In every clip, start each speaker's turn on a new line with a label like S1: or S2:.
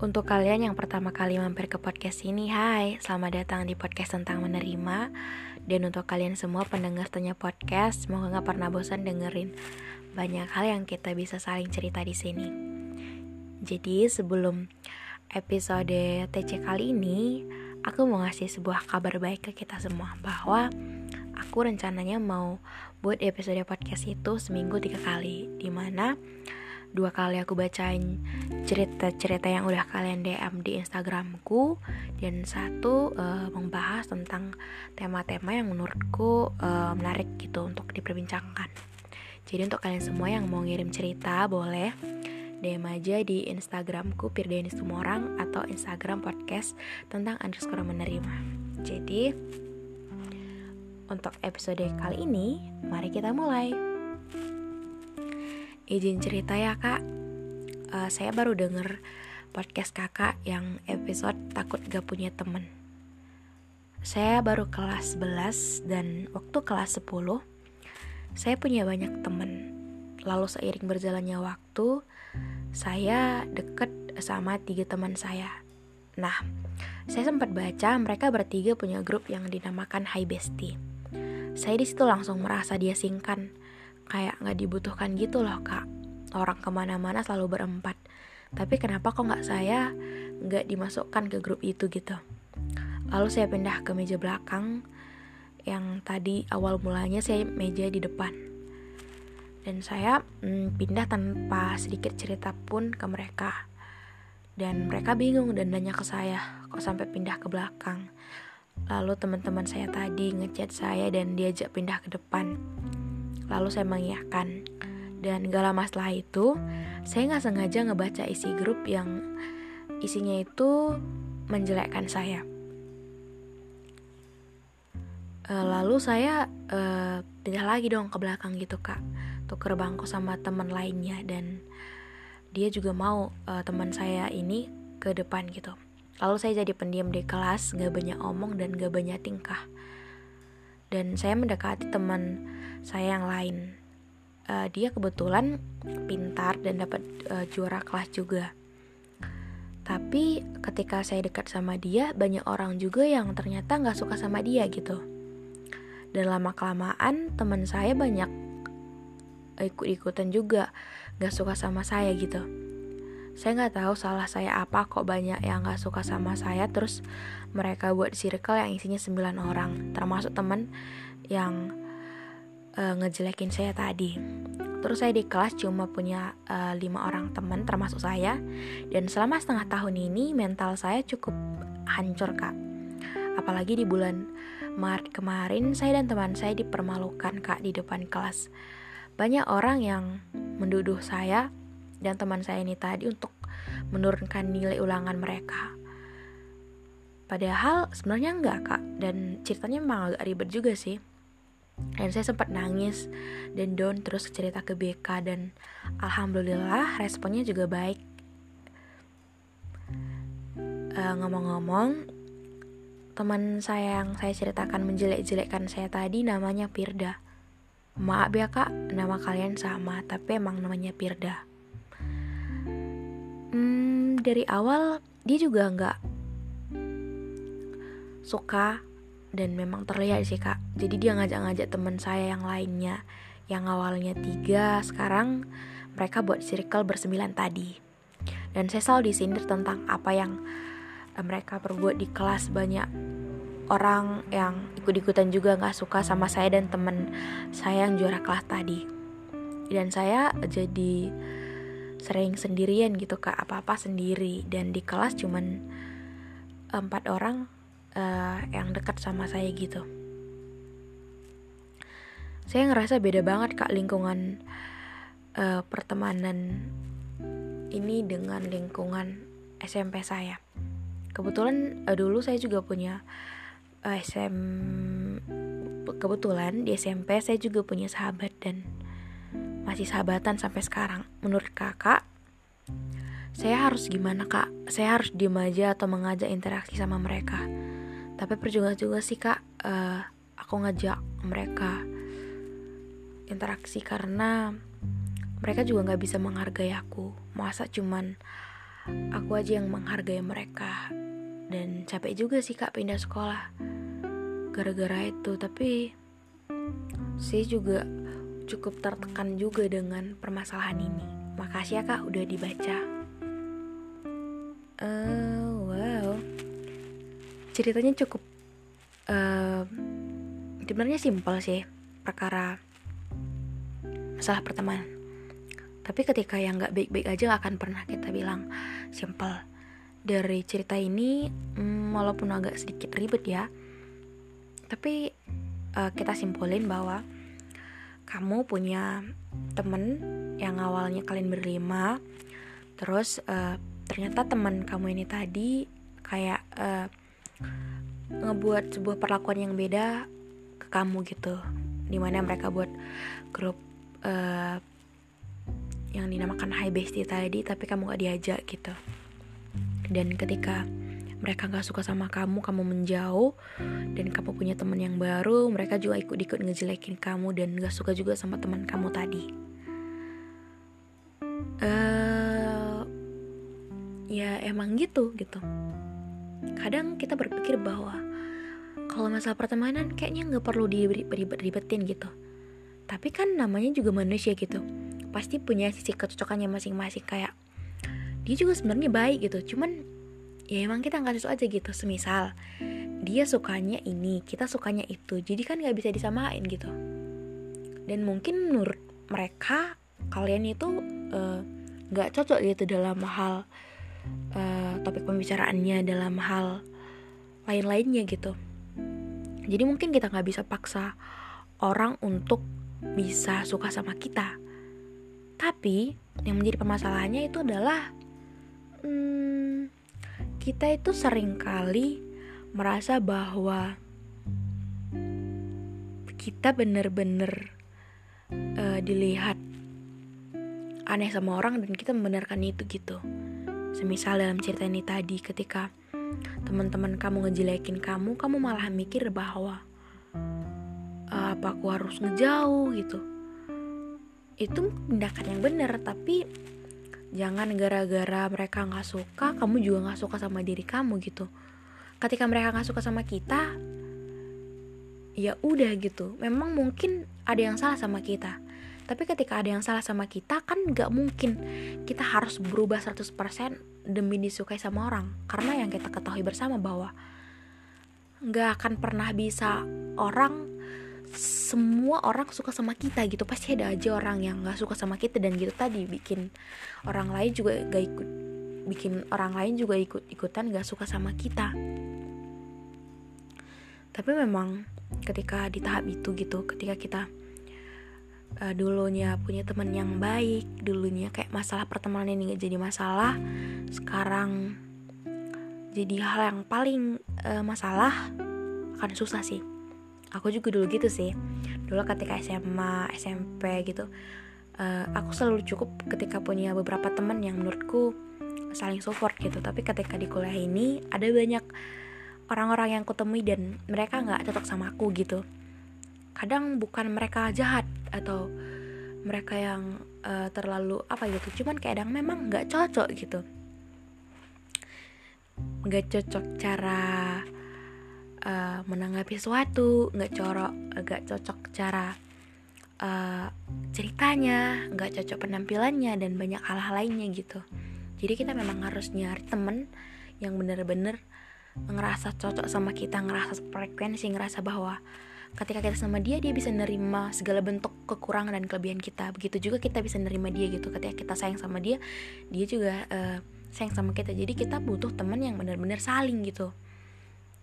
S1: Untuk kalian yang pertama kali mampir ke podcast ini, hai, selamat datang di podcast tentang menerima. Dan untuk kalian semua pendengar tanya podcast, semoga gak pernah bosan dengerin banyak hal yang kita bisa saling cerita di sini. Jadi sebelum episode TC kali ini, aku mau ngasih sebuah kabar baik ke kita semua bahwa aku rencananya mau buat episode podcast itu seminggu tiga kali, di mana dua kali aku bacain cerita-cerita yang udah kalian DM di Instagramku dan satu uh, membahas tentang tema-tema yang menurutku uh, menarik gitu untuk diperbincangkan. Jadi untuk kalian semua yang mau ngirim cerita boleh DM aja di Instagramku Pirdeni Sumorang atau Instagram podcast tentang underscore menerima. Jadi untuk episode kali ini, mari kita mulai. Izin cerita ya kak, uh, saya baru denger podcast kakak yang episode takut gak punya temen. Saya baru kelas 11 dan waktu kelas 10 saya punya banyak temen. Lalu seiring berjalannya waktu, saya deket sama tiga teman saya. Nah, saya sempat baca mereka bertiga punya grup yang dinamakan High Bestie. Saya di situ langsung merasa dia singkan kayak nggak dibutuhkan gitu loh kak. Orang ke mana-mana selalu berempat. Tapi kenapa kok nggak saya nggak dimasukkan ke grup itu gitu? Lalu saya pindah ke meja belakang yang tadi awal mulanya saya meja di depan. Dan saya hmm, pindah tanpa sedikit cerita pun ke mereka. Dan mereka bingung dan nanya ke saya kok sampai pindah ke belakang? Lalu teman-teman saya tadi ngechat saya dan diajak pindah ke depan Lalu saya mengiyakan. Dan gak lama setelah itu, saya nggak sengaja ngebaca isi grup yang isinya itu menjelekkan saya. E, lalu saya pindah lagi dong ke belakang gitu kak, tuker bangku sama teman lainnya dan dia juga mau e, teman saya ini ke depan gitu. Lalu saya jadi pendiam di kelas, gak banyak omong dan gak banyak tingkah. Dan saya mendekati teman saya yang lain. Uh, dia kebetulan pintar dan dapat uh, juara kelas juga. Tapi ketika saya dekat sama dia, banyak orang juga yang ternyata nggak suka sama dia gitu. Dan lama kelamaan teman saya banyak ikut-ikutan juga nggak suka sama saya gitu. Saya nggak tahu salah saya apa kok banyak yang nggak suka sama saya terus mereka buat circle yang isinya 9 orang termasuk teman yang uh, ngejelekin saya tadi. Terus saya di kelas cuma punya uh, lima orang teman termasuk saya dan selama setengah tahun ini mental saya cukup hancur kak. Apalagi di bulan Maret kemarin saya dan teman saya dipermalukan kak di depan kelas. Banyak orang yang menduduh saya dan teman saya ini tadi untuk menurunkan nilai ulangan mereka. Padahal sebenarnya enggak kak. Dan ceritanya memang agak ribet juga sih. Dan saya sempat nangis dan down terus cerita ke BK dan alhamdulillah responnya juga baik. Uh, ngomong-ngomong teman saya yang saya ceritakan menjelek-jelekkan saya tadi namanya Pirda. Maaf ya kak nama kalian sama tapi emang namanya Pirda dari awal dia juga nggak suka dan memang terlihat sih kak. Jadi dia ngajak-ngajak teman saya yang lainnya yang awalnya tiga sekarang mereka buat circle bersembilan tadi. Dan saya selalu disindir tentang apa yang eh, mereka perbuat di kelas. Banyak orang yang ikut-ikutan juga nggak suka sama saya dan teman saya yang juara kelas tadi. Dan saya jadi sering sendirian gitu kak. Apa-apa sendiri. Dan di kelas cuman empat orang uh, yang dekat sama saya gitu. Saya ngerasa beda banget kak lingkungan uh, pertemanan ini dengan lingkungan SMP saya. Kebetulan uh, dulu saya juga punya uh, SM kebetulan di SMP saya juga punya sahabat dan masih sahabatan sampai sekarang. Menurut kakak saya harus gimana kak? Saya harus diem aja atau mengajak interaksi sama mereka? Tapi perjuangan juga sih kak. Uh, aku ngajak mereka interaksi karena mereka juga nggak bisa menghargai aku. Masa cuman aku aja yang menghargai mereka? Dan capek juga sih kak pindah sekolah gara-gara itu. Tapi saya juga cukup tertekan juga dengan permasalahan ini. Makasih ya kak udah dibaca. Uh, wow. Ceritanya cukup uh, sebenarnya simpel sih perkara masalah pertemanan. Tapi ketika yang nggak baik-baik aja akan pernah kita bilang simple dari cerita ini hmm, walaupun agak sedikit ribet ya tapi uh, kita simpulin bahwa kamu punya temen yang awalnya kalian berlima terus uh, ternyata teman kamu ini tadi kayak uh, ngebuat sebuah perlakuan yang beda ke kamu gitu di mana mereka buat grup uh, yang dinamakan high bestie tadi tapi kamu gak diajak gitu. Dan ketika mereka gak suka sama kamu kamu menjauh dan kamu punya teman yang baru mereka juga ikut-ikut ngejelekin kamu dan gak suka juga sama teman kamu tadi. Uh, ya emang gitu gitu. Kadang kita berpikir bahwa kalau masalah pertemanan kayaknya nggak perlu diribet-ribetin gitu. Tapi kan namanya juga manusia gitu. Pasti punya sisi kecocokannya masing-masing. Kayak dia juga sebenarnya baik gitu. Cuman ya emang kita nggak sesuai aja gitu. Semisal dia sukanya ini kita sukanya itu. Jadi kan nggak bisa disamain gitu. Dan mungkin menurut mereka kalian itu eh, nggak uh, cocok gitu dalam hal uh, topik pembicaraannya dalam hal lain-lainnya gitu. Jadi mungkin kita nggak bisa paksa orang untuk bisa suka sama kita. Tapi yang menjadi permasalahannya itu adalah hmm, kita itu sering kali merasa bahwa kita bener-bener uh, dilihat aneh sama orang dan kita membenarkan itu gitu Semisal dalam cerita ini tadi ketika teman-teman kamu ngejelekin kamu, kamu malah mikir bahwa uh, apa aku harus ngejauh gitu. Itu tindakan yang benar, tapi jangan gara-gara mereka nggak suka, kamu juga nggak suka sama diri kamu gitu. Ketika mereka nggak suka sama kita, ya udah gitu. Memang mungkin ada yang salah sama kita tapi ketika ada yang salah sama kita kan gak mungkin kita harus berubah 100% demi disukai sama orang karena yang kita ketahui bersama bahwa gak akan pernah bisa orang semua orang suka sama kita gitu. Pasti ada aja orang yang gak suka sama kita. Dan gitu tadi bikin orang lain juga gak ikut bikin orang lain juga ikut ikutan gak suka sama kita. Tapi memang ketika di tahap itu gitu ketika kita uh, dulunya punya teman yang baik dulunya kayak masalah pertemanan ini gak jadi masalah sekarang jadi hal yang paling uh, masalah akan susah sih aku juga dulu gitu sih. Dulu ketika SMA SMP gitu uh, aku selalu cukup ketika punya beberapa teman yang menurutku saling support gitu. Tapi ketika di kuliah ini ada banyak orang-orang yang kutemui dan mereka nggak cocok sama aku gitu. Kadang bukan mereka jahat atau mereka yang uh, terlalu apa gitu. Cuman kadang memang nggak cocok gitu. Nggak cocok cara uh, menanggapi sesuatu nggak corok nggak cocok cara uh, ceritanya nggak cocok penampilannya dan banyak hal-hal lainnya gitu. Jadi kita memang harus nyari temen yang bener-bener ngerasa cocok sama kita ngerasa frekuensi ngerasa bahwa ketika kita sama dia dia bisa nerima segala bentuk kekurangan dan kelebihan kita. Begitu juga kita bisa nerima dia gitu. Ketika kita sayang sama dia dia juga uh, sayang sama kita. Jadi kita butuh teman yang benar-benar saling gitu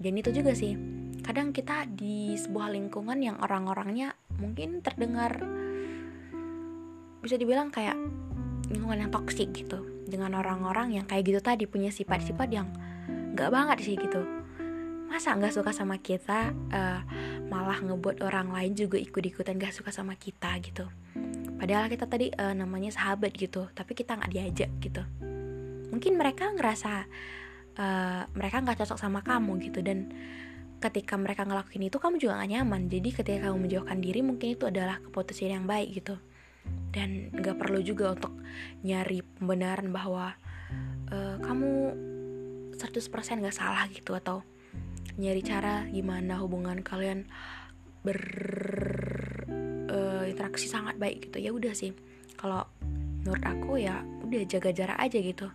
S1: dan itu juga sih kadang kita di sebuah lingkungan yang orang-orangnya mungkin terdengar bisa dibilang kayak lingkungan yang toksik gitu dengan orang-orang yang kayak gitu tadi punya sifat-sifat yang nggak banget sih gitu. Masa nggak suka sama kita uh, malah ngebuat orang lain juga ikut-ikutan gak suka sama kita gitu. Padahal kita tadi uh, namanya sahabat gitu tapi kita nggak diajak gitu. Mungkin mereka ngerasa uh, mereka nggak cocok sama kamu gitu. Dan ketika mereka ngelakuin itu kamu juga gak nyaman. Jadi ketika kamu menjauhkan diri mungkin itu adalah keputusan yang baik gitu. Dan nggak perlu juga untuk nyari pembenaran bahwa uh, kamu 100% gak salah gitu. Atau nyari cara gimana hubungan kalian berinteraksi uh, sangat baik gitu. Ya udah sih. Kalau menurut aku ya udah jaga jarak aja gitu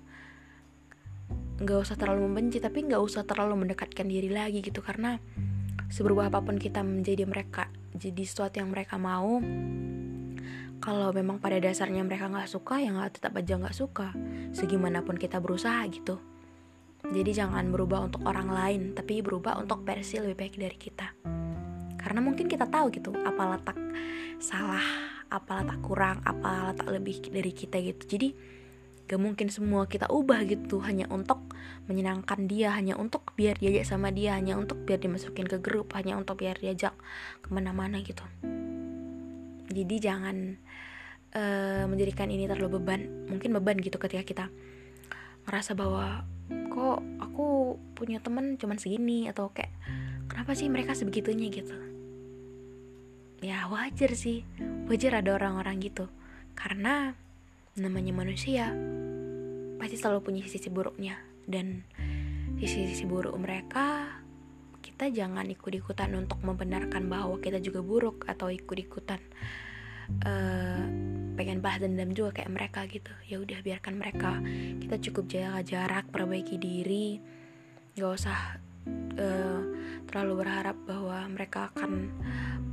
S1: nggak usah terlalu membenci tapi nggak usah terlalu mendekatkan diri lagi gitu. Karena seberubah apa pun kita menjadi mereka jadi sesuatu yang mereka mau kalau memang pada dasarnya mereka nggak suka ya nggak tetap aja nggak suka. Segimanapun kita berusaha gitu. Jadi jangan berubah untuk orang lain tapi berubah untuk versi lebih baik dari kita. Karena mungkin kita tahu gitu apa letak salah apa letak kurang apa letak lebih dari kita gitu. Jadi gak mungkin semua kita ubah gitu hanya untuk menyenangkan dia hanya untuk biar diajak sama dia hanya untuk biar dimasukin ke grup hanya untuk biar diajak ke mana-mana gitu. Jadi jangan uh, menjadikan ini terlalu beban mungkin beban gitu ketika kita merasa bahwa kok aku punya temen cuman segini atau kayak kenapa sih mereka sebegitunya gitu? Ya wajar sih wajar ada orang-orang gitu. Karena namanya manusia pasti selalu punya sisi buruknya. Dan sisi-sisi buruk mereka kita jangan ikut-ikutan untuk membenarkan bahwa kita juga buruk atau ikut-ikutan uh, pengen bahas dendam juga kayak mereka gitu. Ya udah biarkan mereka. Kita cukup jaga jarak perbaiki diri. Gak usah uh, terlalu berharap bahwa mereka akan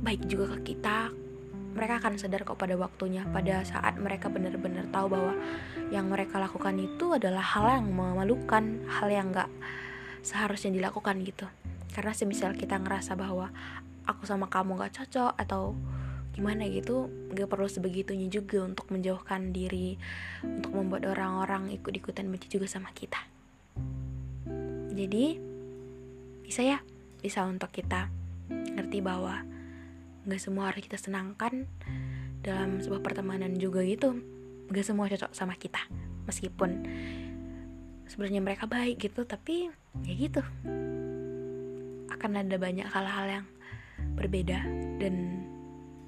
S1: baik juga ke kita mereka akan sadar kok pada waktunya pada saat mereka benar-benar tahu bahwa yang mereka lakukan itu adalah hal yang memalukan hal yang gak seharusnya dilakukan gitu. Karena semisal kita ngerasa bahwa aku sama kamu gak cocok atau gimana gitu gak perlu sebegitunya juga untuk menjauhkan diri untuk membuat orang-orang ikut-ikutan benci juga sama kita. Jadi bisa ya bisa untuk kita ngerti bahwa gak semua harus kita senangkan dalam sebuah pertemanan juga gitu. Gak semua cocok sama kita meskipun sebenarnya mereka baik gitu tapi ya gitu. Akan ada banyak hal-hal yang berbeda dan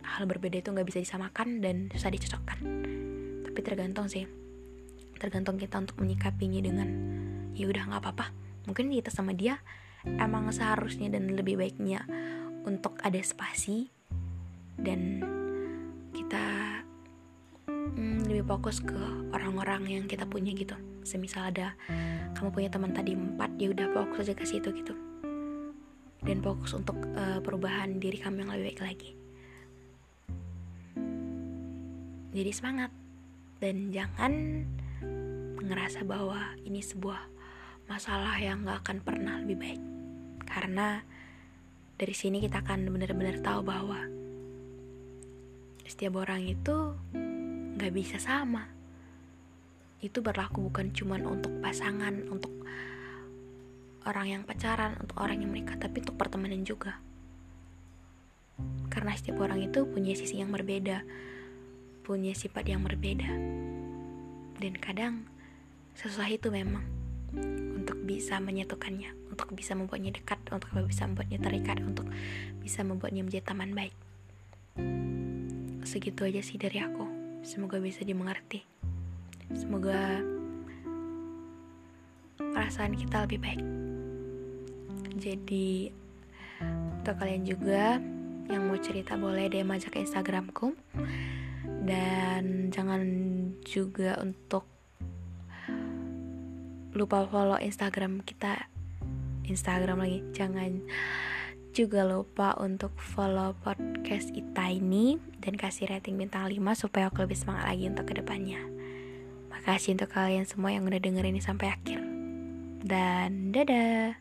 S1: hal berbeda itu nggak bisa disamakan dan susah dicocokkan. Tapi tergantung sih. Tergantung kita untuk menyikapinya dengan ya udah nggak apa-apa. Mungkin kita sama dia emang seharusnya dan lebih baiknya untuk ada spasi dan kita hmm, lebih fokus ke orang-orang yang kita punya gitu. Semisal ada kamu punya teman tadi empat ya udah fokus aja ke situ gitu. Dan fokus untuk uh, perubahan diri kamu yang lebih baik lagi. Jadi semangat. Dan jangan ngerasa bahwa ini sebuah masalah yang gak akan pernah lebih baik. Karena dari sini kita akan benar-benar tahu bahwa setiap orang itu gak bisa sama itu berlaku bukan cuma untuk pasangan untuk orang yang pacaran untuk orang yang menikah tapi untuk pertemanan juga karena setiap orang itu punya sisi yang berbeda punya sifat yang berbeda. Dan kadang susah itu memang untuk bisa menyatukannya, untuk bisa membuatnya dekat, untuk bisa membuatnya terikat, untuk bisa membuatnya menjadi teman baik. Segitu aja sih dari aku. Semoga bisa dimengerti. Semoga perasaan kita lebih baik. Jadi untuk kalian juga yang mau cerita boleh DM aja ke Instagramku dan jangan juga untuk lupa follow Instagram kita Instagram lagi jangan juga lupa untuk follow podcast kita ini dan kasih rating bintang 5 supaya aku lebih semangat lagi untuk ke depannya. Makasih untuk kalian semua yang udah dengerin ini sampai akhir. Dan dadah